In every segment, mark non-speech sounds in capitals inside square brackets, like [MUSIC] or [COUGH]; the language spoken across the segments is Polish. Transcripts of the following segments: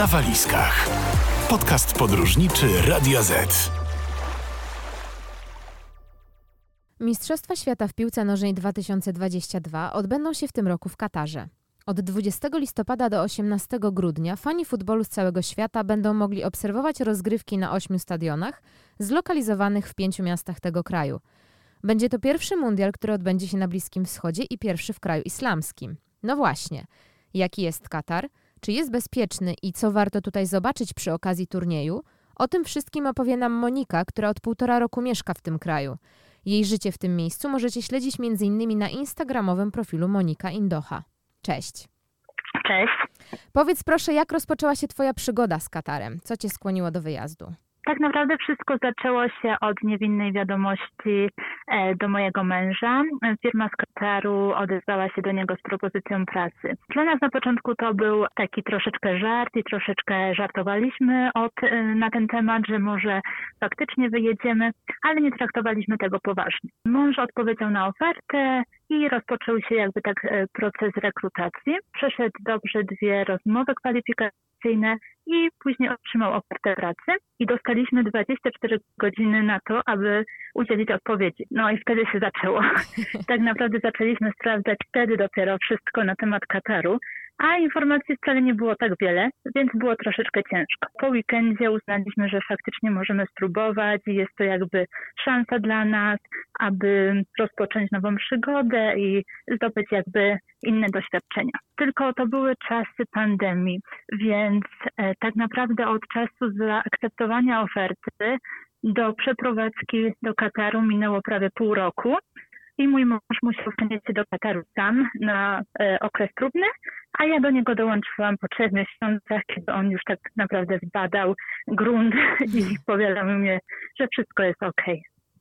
na walizkach. Podcast podróżniczy Radio Z. Mistrzostwa Świata w piłce nożnej 2022 odbędą się w tym roku w Katarze. Od 20 listopada do 18 grudnia fani futbolu z całego świata będą mogli obserwować rozgrywki na ośmiu stadionach zlokalizowanych w pięciu miastach tego kraju. Będzie to pierwszy mundial, który odbędzie się na Bliskim Wschodzie i pierwszy w kraju islamskim. No właśnie, jaki jest Katar? Czy jest bezpieczny i co warto tutaj zobaczyć przy okazji turnieju? O tym wszystkim opowie nam Monika, która od półtora roku mieszka w tym kraju. Jej życie w tym miejscu możecie śledzić m.in. na instagramowym profilu Monika Indocha. Cześć. Cześć. Powiedz proszę, jak rozpoczęła się Twoja przygoda z Katarem? Co Cię skłoniło do wyjazdu? Tak naprawdę wszystko zaczęło się od niewinnej wiadomości e, do mojego męża. Firma z Kataru odezwała się do niego z propozycją pracy. Dla nas na początku to był taki troszeczkę żart i troszeczkę żartowaliśmy od, e, na ten temat, że może faktycznie wyjedziemy, ale nie traktowaliśmy tego poważnie. Mąż odpowiedział na ofertę i rozpoczął się jakby tak e, proces rekrutacji. Przeszedł dobrze dwie rozmowy kwalifikacyjne i później otrzymał ofertę pracy i dostaliśmy 24 godziny na to, aby udzielić odpowiedzi. No i wtedy się zaczęło. [LAUGHS] tak naprawdę zaczęliśmy sprawdzać wtedy dopiero wszystko na temat Kataru, a informacji wcale nie było tak wiele, więc było troszeczkę ciężko. Po weekendzie uznaliśmy, że faktycznie możemy spróbować i jest to jakby szansa dla nas, aby rozpocząć nową przygodę i zdobyć jakby inne doświadczenia. Tylko to były czasy pandemii, więc e, tak naprawdę od czasu zaakceptowania oferty do przeprowadzki do Kataru minęło prawie pół roku i mój mąż musiał przenieść się do Kataru sam na e, okres próbny, a ja do niego dołączyłam po trzech miesiącach, kiedy on już tak naprawdę zbadał grunt i [LAUGHS] powiadał mi, że wszystko jest ok.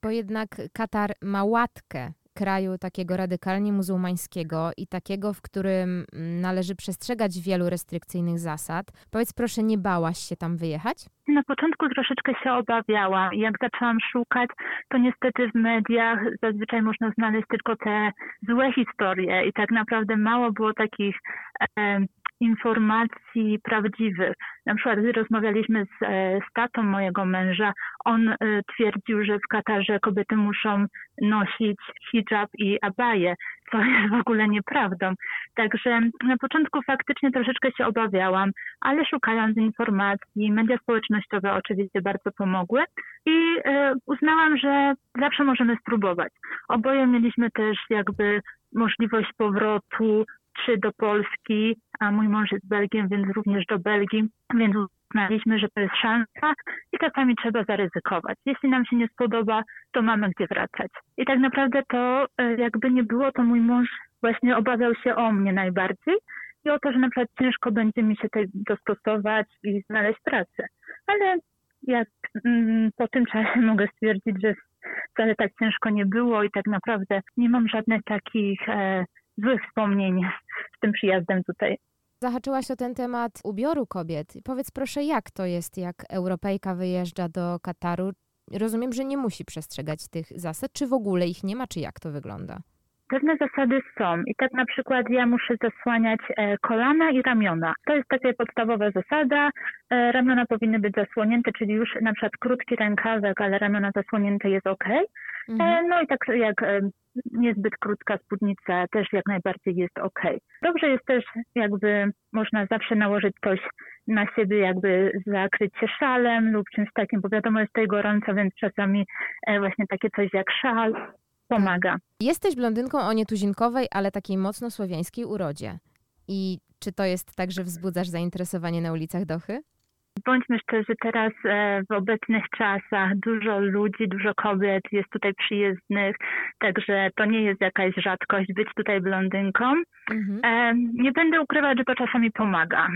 Bo jednak Katar ma łatkę kraju takiego radykalnie muzułmańskiego i takiego, w którym należy przestrzegać wielu restrykcyjnych zasad. Powiedz proszę, nie bałaś się tam wyjechać? Na początku troszeczkę się obawiałam. Jak zaczęłam szukać, to niestety w mediach zazwyczaj można znaleźć tylko te złe historie i tak naprawdę mało było takich informacji prawdziwych. Na przykład gdy rozmawialiśmy z, e, z tatą mojego męża, on e, twierdził, że w Katarze kobiety muszą nosić hijab i abaję, co [LAUGHS] jest w ogóle nieprawdą. Także na początku faktycznie troszeczkę się obawiałam, ale szukając informacji, media społecznościowe oczywiście bardzo pomogły i e, uznałam, że zawsze możemy spróbować. Oboje mieliśmy też jakby możliwość powrotu czy do Polski, a mój mąż jest Belgiem, więc również do Belgii, więc uznaliśmy, że to jest szansa i czasami trzeba zaryzykować. Jeśli nam się nie spodoba, to mamy gdzie wracać. I tak naprawdę to e, jakby nie było, to mój mąż właśnie obawiał się o mnie najbardziej i o to, że na przykład ciężko będzie mi się tutaj dostosować i znaleźć pracę. Ale jak mm, po tym czasie [LAUGHS] mogę stwierdzić, że wcale tak ciężko nie było i tak naprawdę nie mam żadnych takich e, złych wspomnień z tym przyjazdem tutaj. Zahaczyłaś o ten temat ubioru kobiet. Powiedz proszę, jak to jest, jak Europejka wyjeżdża do Kataru? Rozumiem, że nie musi przestrzegać tych zasad, czy w ogóle ich nie ma, czy jak to wygląda? Pewne zasady są i tak na przykład ja muszę zasłaniać e, kolana i ramiona. To jest taka podstawowa zasada. E, ramiona powinny być zasłonięte, czyli już na przykład krótki rękawek, ale ramiona zasłonięte jest ok. E, mhm. No i tak jak niezbyt krótka spódnica też jak najbardziej jest ok. Dobrze jest też jakby można zawsze nałożyć coś na siebie, jakby zakryć się szalem lub czymś takim, bo wiadomo jest tutaj gorąco, więc czasami właśnie takie coś jak szal pomaga. Jesteś blondynką o nietuzinkowej, ale takiej mocno słowiańskiej urodzie. I czy to jest tak, że wzbudzasz zainteresowanie na ulicach Dochy? Bądźmy szczerzy, teraz e, w obecnych czasach dużo ludzi, dużo kobiet jest tutaj przyjezdnych, także to nie jest jakaś rzadkość być tutaj blondynką. Mhm. E, nie będę ukrywać, że to czasami pomaga.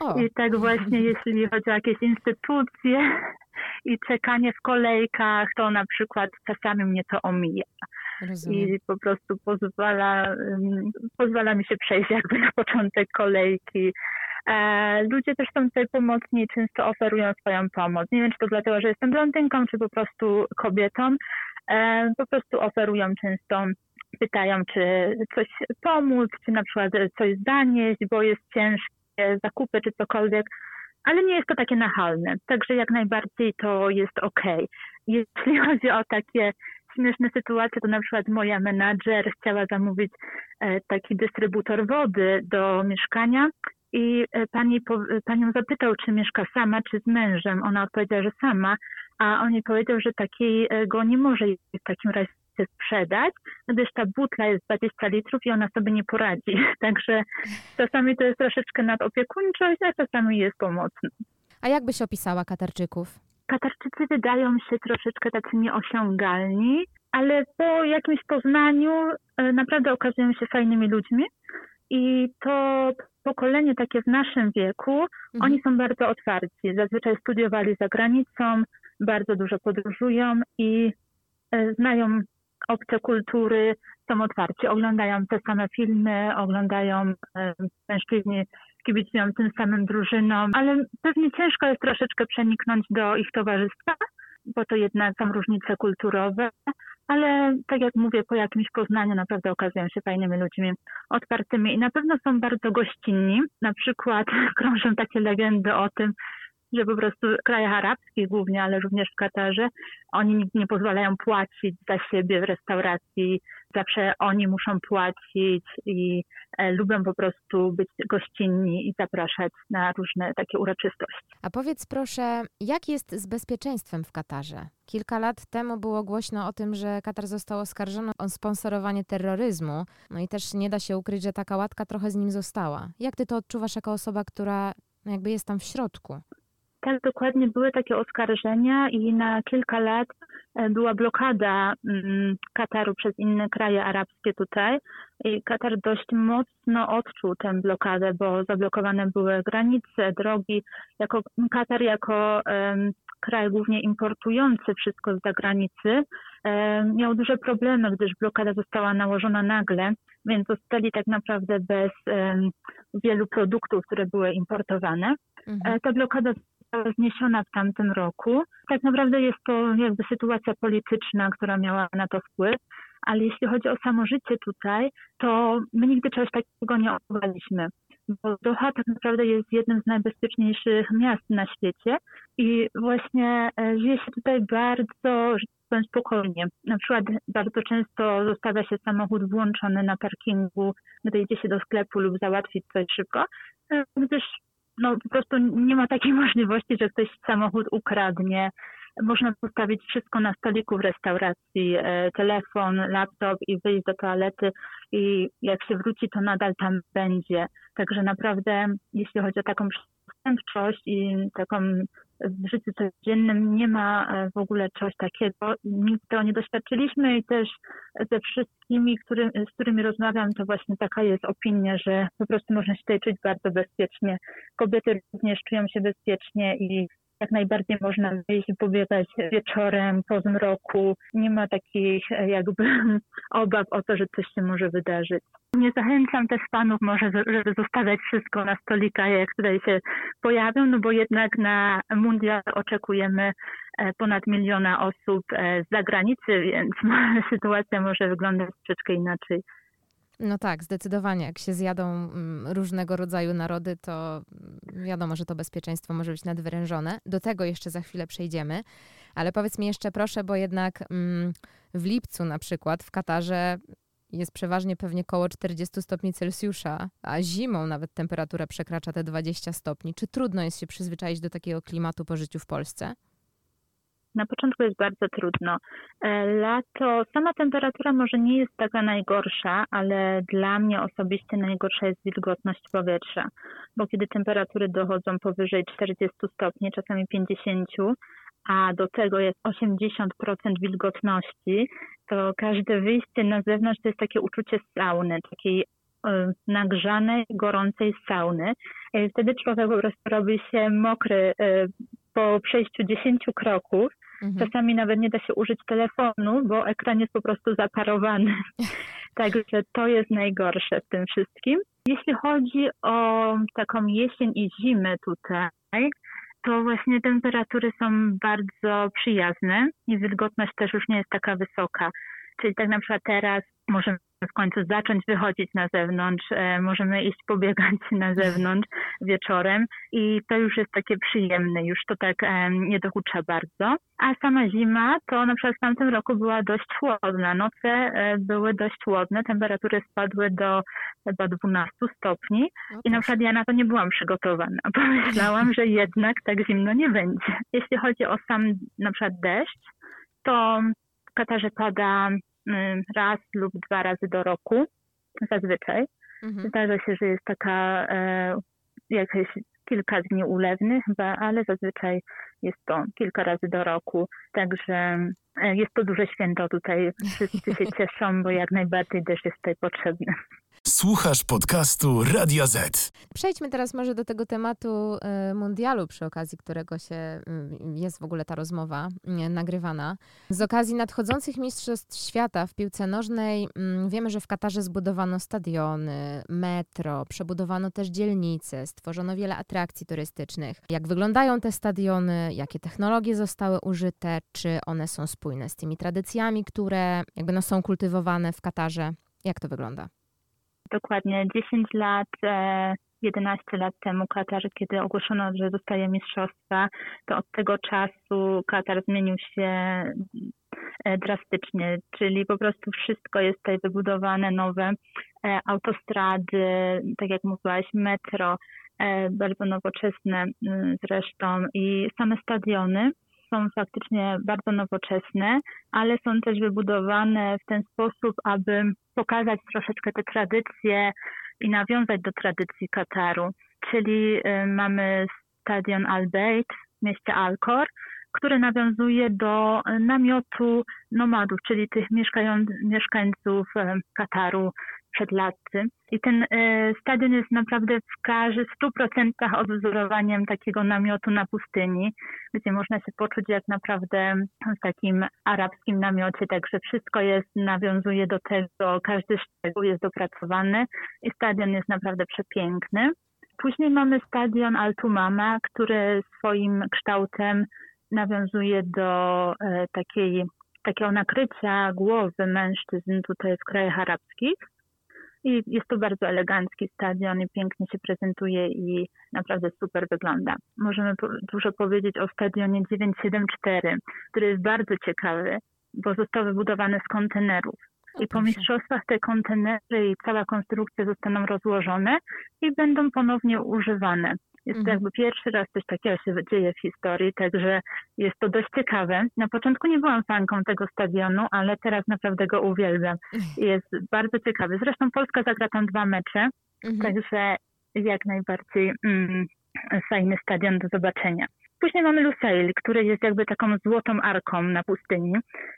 O. I tak właśnie, [LAUGHS] jeśli chodzi o jakieś instytucje i czekanie w kolejkach, to na przykład czasami mnie to omija. Rozumiem. I po prostu pozwala, pozwala mi się przejść jakby na początek kolejki. E, ludzie też są tutaj pomocni i często oferują swoją pomoc. Nie wiem, czy to dlatego, że jestem blondynką, czy po prostu kobietą. E, po prostu oferują często pytają, czy coś pomóc, czy na przykład coś zanieść, bo jest ciężko zakupy czy cokolwiek, ale nie jest to takie nachalne. Także jak najbardziej to jest ok. Jeśli [LAUGHS] chodzi o takie śmieszne sytuacje, to na przykład moja menadżer chciała zamówić e, taki dystrybutor wody do mieszkania i e, pani, panią zapytał, czy mieszka sama, czy z mężem. Ona odpowiedziała, że sama, a on jej powiedział, że takiego nie może w takim razie sprzedać, gdyż ta butla jest 20 litrów i ona sobie nie poradzi. [LAUGHS] Także czasami to jest troszeczkę nadopiekuńczość, a czasami jest pomocne. A jak byś opisała Katarczyków? Katarczycy wydają się troszeczkę tacy nieosiągalni, ale po jakimś poznaniu e, naprawdę okazują się fajnymi ludźmi. I to pokolenie takie w naszym wieku, mhm. oni są bardzo otwarci. Zazwyczaj studiowali za granicą, bardzo dużo podróżują i e, znają obce kultury, są otwarci, oglądają te same filmy, oglądają e, mężczyźni, kibicują tym samym drużynom, ale pewnie ciężko jest troszeczkę przeniknąć do ich towarzystwa, bo to jednak są różnice kulturowe, ale tak jak mówię, po jakimś poznaniu naprawdę okazują się fajnymi ludźmi, otwartymi i na pewno są bardzo gościnni. Na przykład [LAUGHS] krążą takie legendy o tym, że po prostu w krajach arabskich głównie, ale również w Katarze, oni nie pozwalają płacić za siebie w restauracji, zawsze oni muszą płacić i e, lubią po prostu być gościnni i zapraszać na różne takie uroczystości. A powiedz proszę, jak jest z bezpieczeństwem w Katarze? Kilka lat temu było głośno o tym, że Katar został oskarżony o sponsorowanie terroryzmu. No i też nie da się ukryć, że taka łatka trochę z nim została. Jak ty to odczuwasz jako osoba, która jakby jest tam w środku? Tak, dokładnie były takie oskarżenia i na kilka lat e, była blokada mm, Kataru przez inne kraje arabskie tutaj. I Katar dość mocno odczuł tę blokadę, bo zablokowane były granice, drogi. Jako, Katar jako um, kraj głównie importujący wszystko z zagranicy um, miał duże problemy, gdyż blokada została nałożona nagle, więc zostali tak naprawdę bez um, wielu produktów, które były importowane. Mhm. E, ta blokada została zniesiona w tamtym roku. Tak naprawdę jest to jakby sytuacja polityczna, która miała na to wpływ, ale jeśli chodzi o samo życie tutaj, to my nigdy czegoś takiego nie odczuwaliśmy. Bo Doha tak naprawdę jest jednym z najbezpieczniejszych miast na świecie i właśnie e, żyje się tutaj bardzo, tak spokojnie. Na przykład bardzo często zostawia się samochód włączony na parkingu, gdy idzie się do sklepu lub załatwić coś szybko, e, gdyż no po prostu nie ma takiej [LAUGHS] możliwości, że ktoś samochód ukradnie. Można postawić wszystko na stoliku w restauracji, e, telefon, laptop i wyjść do toalety i jak się wróci, to nadal tam będzie. Także naprawdę, jeśli chodzi o taką przestępczość i taką w życiu codziennym nie ma e, w ogóle czegoś takiego. Nigdy tego nie doświadczyliśmy i też ze wszystkimi, który, z którymi rozmawiam, to właśnie taka jest opinia, że po prostu można się tutaj czuć bardzo bezpiecznie. Kobiety również czują się bezpiecznie i jak najbardziej można wyjść i wieczorem po zmroku. Nie ma takich e, jakby [LAUGHS] obaw o to, że coś się może wydarzyć. Nie zachęcam też panów może, żeby zostawiać wszystko na stolikach, jak tutaj się pojawią, no bo jednak na mundial oczekujemy e, ponad miliona osób e, z zagranicy, więc [LAUGHS] sytuacja może wyglądać troszeczkę inaczej. No tak, zdecydowanie. Jak się zjadą mm, różnego rodzaju narody, to wiadomo, że to bezpieczeństwo może być nadwyrężone. Do tego jeszcze za chwilę przejdziemy. Ale powiedz mi jeszcze proszę, bo jednak mm, w lipcu na przykład w Katarze jest przeważnie pewnie koło 40 stopni Celsjusza, a zimą nawet temperatura przekracza te 20 stopni. Czy trudno jest się przyzwyczaić do takiego klimatu po życiu w Polsce? Na początku jest bardzo trudno. E, lato, sama temperatura może nie jest taka najgorsza, ale dla mnie osobiście najgorsza jest wilgotność powietrza, bo kiedy temperatury dochodzą powyżej 40 stopni, czasami 50, a do tego jest 80% wilgotności, to każde wyjście na zewnątrz to jest takie uczucie sauny, takiej e, nagrzanej, gorącej sauny. E, wtedy człowiek po prostu robi się mokry po przejściu 10 kroków Mhm. Czasami nawet nie da się użyć telefonu, bo ekran jest po prostu zaparowany. [LAUGHS] Także to jest najgorsze w tym wszystkim. Jeśli chodzi o taką jesień i zimę tutaj, to właśnie temperatury są bardzo przyjazne i wilgotność też już nie jest taka wysoka. Czyli tak na przykład teraz możemy w końcu zacząć wychodzić na zewnątrz, e, możemy iść pobiegać [LAUGHS] na zewnątrz wieczorem i to już jest takie przyjemne, już to tak e, nie dokucza bardzo. A sama zima to na przykład w tamtym roku była dość chłodna. Noce e, były dość chłodne, temperatury spadły do chyba 12 stopni No i na przykład ja na to nie byłam przygotowana. Pomyślałam, [LAUGHS] że jednak tak zimno nie będzie. Jeśli chodzi o sam na przykład deszcz, to w Katarze pada raz lub dwa razy do roku, zazwyczaj. Mhm. Zdarza się, że jest taka e, jakieś kilka dni ulewnych, chyba, ale zazwyczaj jest to kilka razy do roku. Także e, jest to duże święto tutaj. Wszyscy się [LAUGHS] cieszą, bo jak najbardziej deszcz jest tutaj potrzebny. Słuchasz podcastu Radia Z. Przejdźmy teraz może do tego tematu e, mundialu, przy okazji którego się mm, jest w ogóle ta rozmowa mm, nagrywana. Z okazji nadchodzących Mistrzostw Świata w piłce nożnej wiemy, że w Katarze zbudowano stadiony, metro, przebudowano też dzielnice, stworzono wiele atrakcji turystycznych. Jak wyglądają te stadiony, jakie technologie zostały użyte, czy one są spójne z tymi tradycjami, które jakby no, są kultywowane w Katarze? Jak to wygląda? Dokładnie 10 lat, e, 11 lat temu Katar, kiedy ogłoszono, że dostaje mistrzostwa, to od tego czasu Katar zmienił się e, drastycznie, czyli po prostu wszystko jest tutaj wybudowane, nowe e, autostrady, tak jak mówiłaś, metro, e, bardzo nowoczesne mm, zresztą i same stadiony są faktycznie bardzo nowoczesne, ale są też wybudowane w ten sposób, aby pokazać troszeczkę te tradycje i nawiązać do tradycji Kataru. Czyli y, mamy stadion Al Bayt w mieście Alcor, który nawiązuje do y, namiotu nomadów, czyli tych mieszkańców y, Kataru przed laty. I ten y, stadion jest naprawdę w każdym 100% odwzorowaniem takiego namiotu na pustyni, gdzie można się poczuć jak naprawdę w takim arabskim namiocie, także wszystko jest, nawiązuje do tego, każdy szczegół jest dopracowany i stadion jest naprawdę przepiękny. Później mamy stadion Altumama, który swoim kształtem nawiązuje do e, takiej, takiego nakrycia głowy mężczyzn tutaj w krajach arabskich. I jest to bardzo elegancki stadion i pięknie się prezentuje i naprawdę super wygląda. Możemy dużo powiedzieć o stadionie 974, który jest bardzo ciekawy, bo został wybudowany z kontenerów. I po mistrzostwach te kontenery i cała konstrukcja zostaną rozłożone i będą ponownie używane. Jest to Mhm. jakby pierwszy raz coś takiego się dzieje w historii, także jest to dość ciekawe. Na początku nie byłam fanką tego stadionu, ale teraz naprawdę go uwielbiam. Jest bardzo ciekawy. Zresztą Polska zagra tam dwa mecze, Mhm. także jak najbardziej mm, fajny stadion do zobaczenia. Później mamy Lusail, który jest jakby taką złotą arką na pustyni.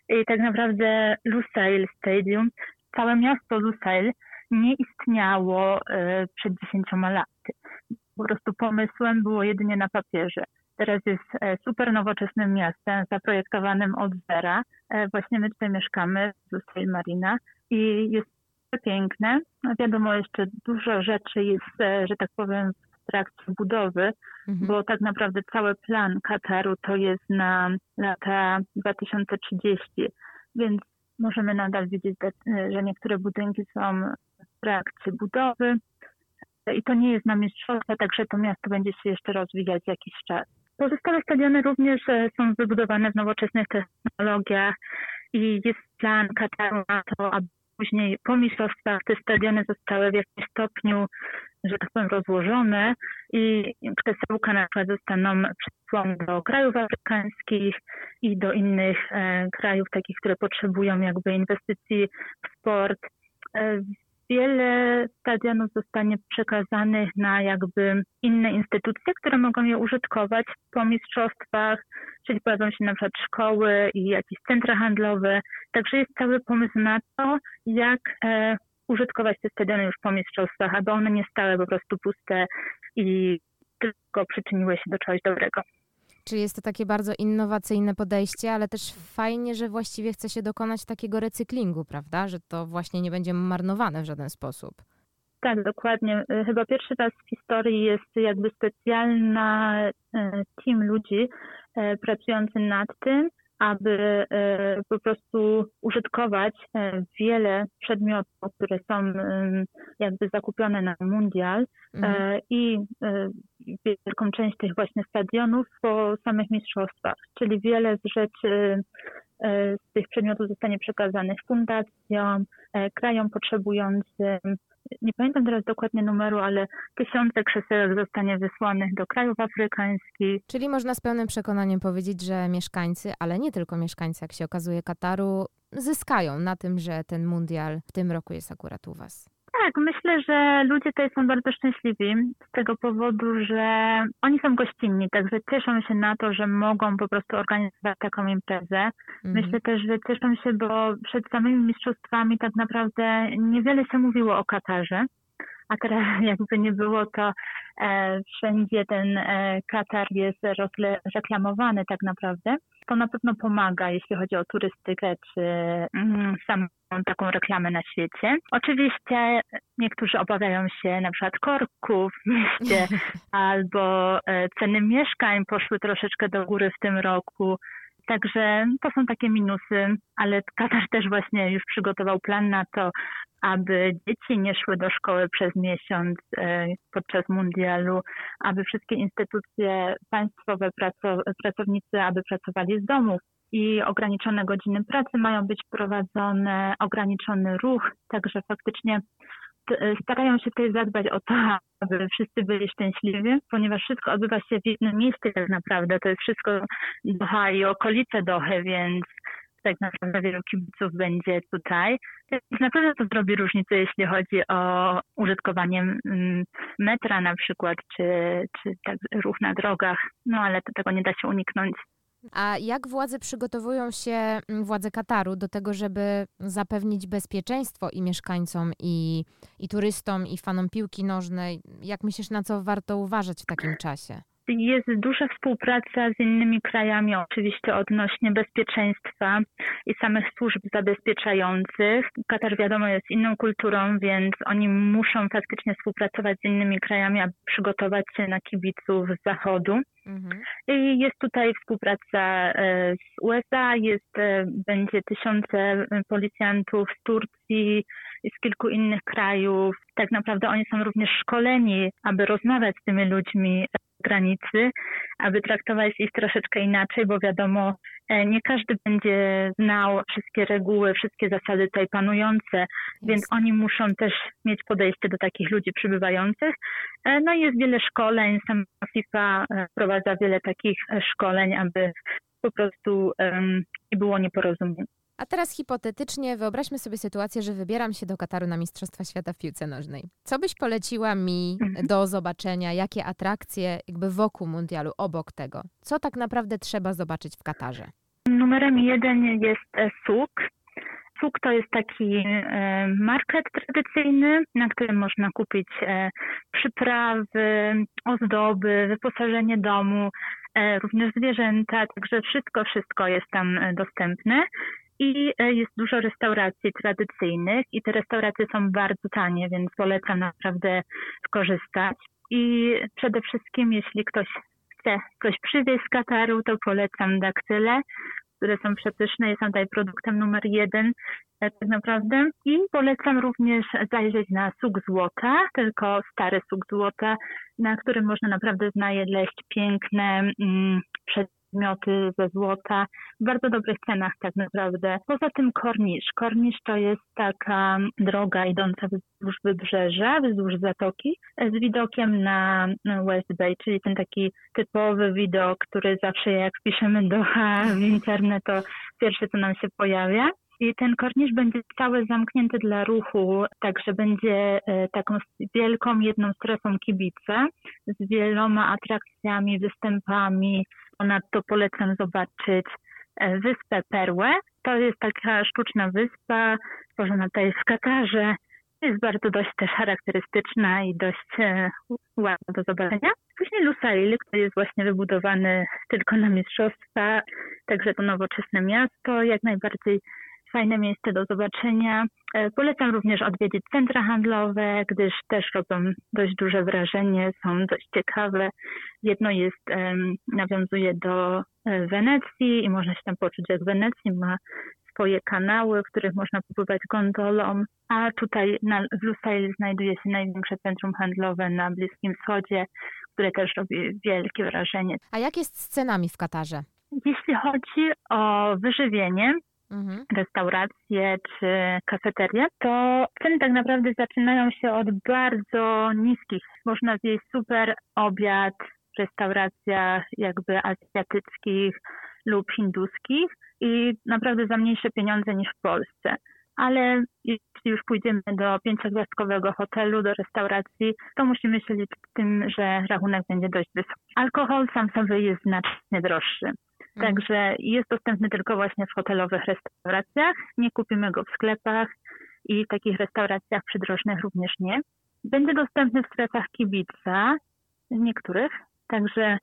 I tak naprawdę Lusail Stadium, całe miasto Lusail nie istniało e, przed 10 laty. Po prostu pomysłem było jedynie na papierze. Teraz jest e, super nowoczesnym miastem, zaprojektowanym od zera. E, Właśnie my tutaj mieszkamy w Lusail Marina i jest piękne. No Wiadomo, jeszcze dużo rzeczy jest, e, że tak powiem, w trakcie budowy, Mhm. bo tak naprawdę cały plan Kataru to jest na lata 2030, więc możemy nadal widzieć, że niektóre budynki są w trakcie budowy i to nie jest na mistrzostwa, także to miasto będzie się jeszcze rozwijać jakiś czas. Pozostałe stadiony również e, są wybudowane w nowoczesnych technologiach i jest plan Kataru na to, aby później po mistrzostwach te stadiony zostały w jakimś stopniu, że tak powiem, rozłożone i krzesełka na przykład zostaną przesłane do krajów afrykańskich i do innych e, krajów, takich, które potrzebują jakby inwestycji w sport. E, wiele stadionów zostanie przekazanych na jakby inne instytucje, które mogą je użytkować po mistrzostwach, czyli pojawią się na przykład szkoły i jakieś centra handlowe. Także jest cały pomysł na to, jak e, użytkować te stadiony już po mistrzostwach, aby one nie stały po prostu puste i tylko przyczyniły się do czegoś dobrego. Czyli jest to takie bardzo innowacyjne podejście, ale też fajnie, że właściwie chce się dokonać takiego recyklingu, prawda? Że to właśnie nie będzie marnowane w żaden sposób. Tak, dokładnie. E, Chyba pierwszy raz w historii jest jakby specjalna e, team ludzi e, pracujący nad tym, aby po prostu użytkować wiele przedmiotów, które są jakby zakupione na mundial mhm. i wielką część tych właśnie stadionów po samych mistrzostwach, czyli wiele z rzeczy z tych przedmiotów zostanie przekazanych fundacjom, krajom potrzebującym, nie pamiętam teraz dokładnie numeru, ale tysiące krzesełek zostanie wysłanych do krajów afrykańskich. Czyli można z pełnym przekonaniem powiedzieć, że mieszkańcy, ale nie tylko mieszkańcy, jak się okazuje, Kataru, zyskają na tym, że ten mundial w tym roku jest akurat u Was. Tak, myślę, że ludzie tutaj są bardzo szczęśliwi z tego powodu, że oni są gościnni, także cieszą się na to, że mogą po prostu organizować taką imprezę. Mhm. Myślę też, że cieszą się, bo przed samymi mistrzostwami tak naprawdę niewiele się mówiło o Katarze. A teraz [LAUGHS] jakby nie było, to e, wszędzie ten e, Katar jest reklamowany tak naprawdę. To na pewno pomaga, jeśli chodzi o turystykę czy mm, samą taką reklamę na świecie. Oczywiście niektórzy obawiają się na przykład korków w mieście [LAUGHS] albo e, ceny mieszkań poszły troszeczkę do góry w tym roku. Także to są takie minusy, ale Katar też właśnie już przygotował plan na to, aby dzieci nie szły do szkoły przez miesiąc e, podczas mundialu, aby wszystkie instytucje państwowe, pracownicy, aby pracowali z domów i ograniczone godziny pracy mają być prowadzone, ograniczony ruch, także faktycznie starają się tutaj zadbać o to, aby wszyscy byli szczęśliwi, ponieważ wszystko odbywa się w jednym miejscu tak naprawdę. To jest wszystko Doha i okolice Dohy, więc tak naprawdę wielu kibiców będzie tutaj. Więc naprawdę to zrobi różnicę, jeśli chodzi o użytkowanie mm, metra na przykład, czy, czy tak ruch na drogach, no ale to tego nie da się uniknąć. A jak władze przygotowują się, mm, władze Kataru, do tego, żeby zapewnić bezpieczeństwo i mieszkańcom, i, i turystom, i fanom piłki nożnej? Jak myślisz, na co warto uważać w takim czasie? Jest duża współpraca z innymi krajami, oczywiście odnośnie bezpieczeństwa i samych służb zabezpieczających. Katar wiadomo jest inną kulturą, więc oni muszą faktycznie współpracować z innymi krajami, aby przygotować się na kibiców z zachodu. Mhm. I jest tutaj współpraca e, z USA, jest, e, będzie tysiące policjantów z Turcji i z kilku innych krajów. Tak naprawdę oni są również szkoleni, aby rozmawiać z tymi ludźmi granicy, aby traktować ich troszeczkę inaczej, bo wiadomo, e, nie każdy będzie znał wszystkie reguły, wszystkie zasady tutaj panujące, więc oni muszą też mieć podejście do takich ludzi przybywających. E, no i jest wiele szkoleń, sama FIFA e, wprowadza wiele takich szkoleń, aby po prostu nie było nieporozumień. A teraz hipotetycznie wyobraźmy sobie sytuację, że wybieram się do Kataru na Mistrzostwa Świata w piłce nożnej. Co byś poleciła mi mhm. do zobaczenia? Jakie atrakcje jakby wokół mundialu, obok tego? Co tak naprawdę trzeba zobaczyć w Katarze? Numerem jeden jest e, SUK. SUK to jest taki e, market tradycyjny, na którym można kupić e, przyprawy, ozdoby, wyposażenie domu, również zwierzęta, także wszystko, wszystko jest tam dostępne i e, jest dużo restauracji tradycyjnych i te restauracje są bardzo tanie, więc polecam naprawdę skorzystać. I przede wszystkim, jeśli ktoś chce coś przywieźć z Kataru, to polecam daktyle, które są przepyszne i są tutaj produktem numer jeden e, tak naprawdę. I polecam również zajrzeć na suk złota, tylko stary suk złota, na którym można naprawdę znaleźć piękne mm, przedmioty ze złota w bardzo dobrych cenach tak naprawdę. Poza tym kornisz. Kornisz to jest taka droga idąca wzdłuż wybrzeża, wzdłuż zatoki z widokiem na West Bay, czyli ten taki typowy widok, który zawsze jak wpiszemy do [LAUGHS] w internet, to pierwsze co nam się pojawia. I ten kornisz będzie cały zamknięty dla ruchu, także będzie e, taką wielką jedną strefą kibica z wieloma atrakcjami, występami. Ponadto polecam zobaczyć e, wyspę Perłę. To jest taka sztuczna wyspa stworzona tutaj w Katarze. Jest bardzo dość też charakterystyczna i dość e, ładna do zobaczenia. Później Lusail, który jest właśnie wybudowany tylko na mistrzostwa, także to nowoczesne miasto, jak najbardziej fajne miejsce do zobaczenia. E, polecam również odwiedzić centra handlowe, gdyż też robią dość duże wrażenie, są dość ciekawe. Jedno jest, nawiązuje do e, Wenecji i można się tam poczuć jak w Wenecji, ma swoje kanały, w których można popływać gondolą, a tutaj na, w Lusail znajduje się największe centrum handlowe na Bliskim Wschodzie, które też robi wielkie wrażenie. A jak jest z cenami w Katarze? Jeśli chodzi o wyżywienie, mhm. restauracje czy kafeterie, to ceny tak naprawdę zaczynają się od bardzo niskich. Można zjeść super obiad w restauracjach jakby azjatyckich lub hinduskich i naprawdę za mniejsze pieniądze niż w Polsce. Ale jeśli już pójdziemy do pięciogwiazdkowego hotelu, do restauracji, to musimy się liczyć z tym, że rachunek będzie dość wysoki. Alkohol sam sobie jest znacznie droższy. Mhm. Także jest dostępny tylko właśnie w hotelowych restauracjach. Nie kupimy go w sklepach i w takich restauracjach przydrożnych również nie. Będzie dostępny w sklepach kibica, niektórych, także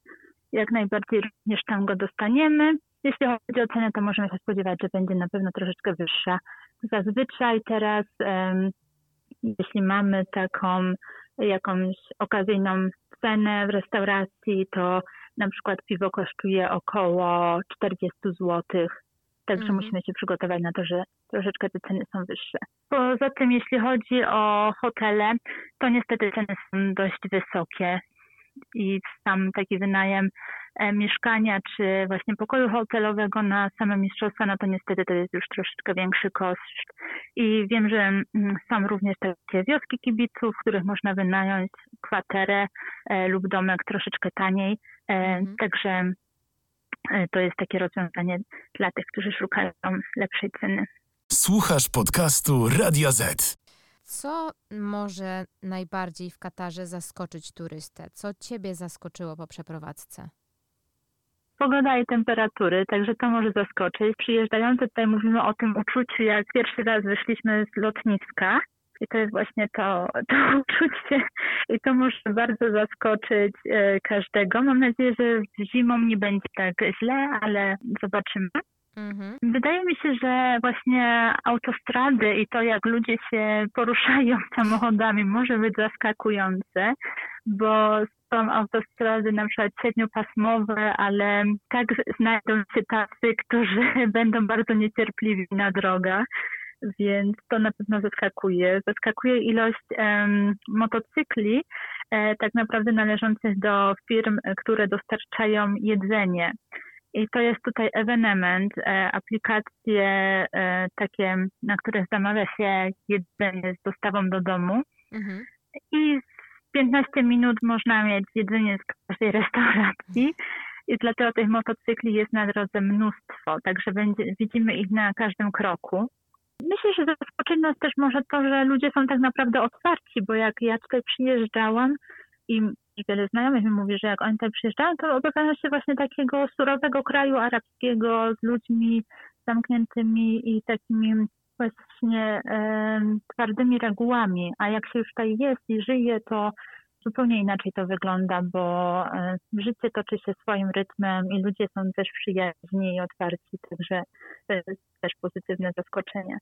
jak najbardziej również tam go dostaniemy. Jeśli chodzi o cenę, to możemy się spodziewać, że będzie na pewno troszeczkę wyższa. Zazwyczaj teraz, um, jeśli mamy taką jakąś okazyjną cenę w restauracji, to na przykład piwo kosztuje około 40 zł. Także mhm. musimy się przygotować na to, że troszeczkę te ceny są wyższe. Poza tym, jeśli chodzi o hotele, to niestety ceny są dość wysokie i sam taki wynajem e, mieszkania czy właśnie pokoju hotelowego na same mistrzostwa, no to niestety to jest już troszeczkę większy koszt. I wiem, że mm, są również takie wioski kibiców, w których można wynająć kwaterę e, lub domek troszeczkę taniej. E, mhm. Także to jest takie rozwiązanie dla tych, którzy szukają lepszej ceny. Słuchasz podcastu Radio Z. Co może najbardziej w Katarze zaskoczyć turystę? Co Ciebie zaskoczyło po przeprowadzce? Pogoda i temperatury, także to może zaskoczyć. Przyjeżdżający tutaj mówimy o tym uczuciu, jak pierwszy raz wyszliśmy z lotniska. I to jest właśnie to, to [LAUGHS] uczucie i to może bardzo zaskoczyć e, każdego. Mam nadzieję, że zimą nie będzie tak źle, ale zobaczymy. Mhm. Wydaje mi się, że właśnie autostrady i to, jak ludzie się poruszają [LAUGHS] samochodami, może być zaskakujące, bo są autostrady na przykład siedmiopasmowe, ale tak znajdą się tacy, którzy [LAUGHS] będą bardzo niecierpliwi na drogach. Więc to na pewno zaskakuje. Zaskakuje ilość um, motocykli, e, tak naprawdę należących do firm, które dostarczają jedzenie. I to jest tutaj evenement, e, aplikacje e, takie, na których zamawia się jedzenie z dostawą do domu. Mhm. I w 15 minut można mieć jedzenie z każdej restauracji. I dlatego tych motocykli jest na drodze mnóstwo, także będzie, widzimy ich na każdym kroku. Myślę, że zaskoczy nas też może to, że ludzie są tak naprawdę otwarci, bo jak ja tutaj przyjeżdżałam i wiele znajomych mi mówi, że jak oni tam przyjeżdżają, to obawiają się właśnie takiego surowego kraju arabskiego z ludźmi zamkniętymi i takimi właśnie e, twardymi regułami. A jak się już tutaj jest i żyje, to zupełnie inaczej to wygląda, bo e, życie toczy się swoim rytmem i ludzie są też przyjaźni i otwarci, także to jest też pozytywne zaskoczenie.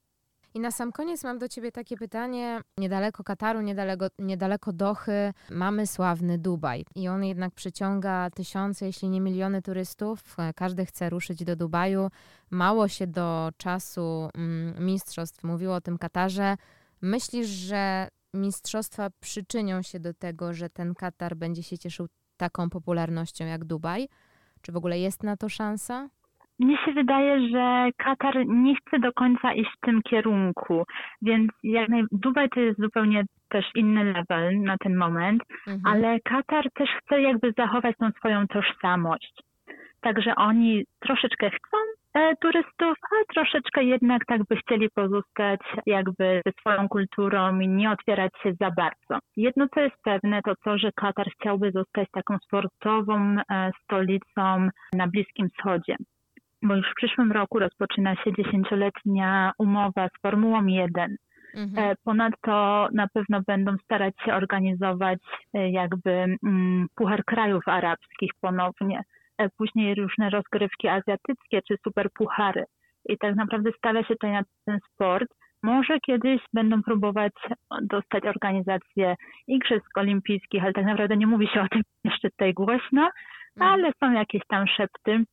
I na sam koniec mam do Ciebie takie pytanie. Niedaleko Kataru, niedaleko, niedaleko Dochy mamy sławny Dubaj. I on jednak przyciąga tysiące, jeśli nie miliony turystów. Każdy chce ruszyć do Dubaju. Mało się do czasu mm, mistrzostw mówiło o tym Katarze. Myślisz, że mistrzostwa przyczynią się do tego, że ten Katar będzie się cieszył taką popularnością jak Dubaj? Czy w ogóle jest na to szansa? Mnie się wydaje, że Katar nie chce do końca iść w tym kierunku, więc jak naj... Dubaj to jest zupełnie też inny level na ten moment, mhm. ale Katar też chce jakby zachować tą swoją tożsamość. Także oni troszeczkę chcą e, turystów, ale troszeczkę jednak tak by chcieli pozostać jakby ze swoją kulturą i nie otwierać się za bardzo. Jedno co jest pewne to to, że Katar chciałby zostać taką sportową e, stolicą na Bliskim Wschodzie bo już w przyszłym roku rozpoczyna się dziesięcioletnia umowa z Formułą 1. Mhm. E, ponadto na pewno będą starać się organizować e, jakby mm, Puchar Krajów Arabskich ponownie, e, później różne rozgrywki azjatyckie czy superpuchary. I tak naprawdę stawia się tutaj na ten sport może kiedyś będą próbować dostać organizację Igrzysk Olimpijskich, ale tak naprawdę nie mówi się o tym [LAUGHS] jeszcze tutaj głośno, Mhm. ale są jakieś tam szepty,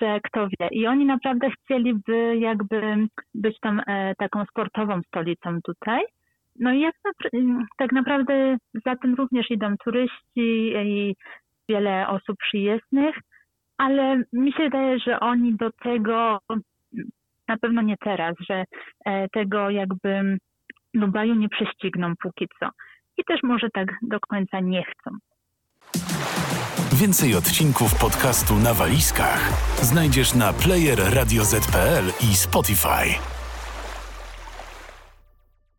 że kto wie. I oni naprawdę chcieliby jakby być tą e, taką sportową stolicą tutaj. No i jak napr- tak naprawdę za tym również idą turyści i wiele osób przyjezdnych, ale mi się wydaje, że oni do tego na pewno nie teraz, że e, tego jakby Dubaju nie prześcigną póki co. I też może tak do końca nie chcą. Więcej odcinków podcastu na walizkach znajdziesz na player i Spotify.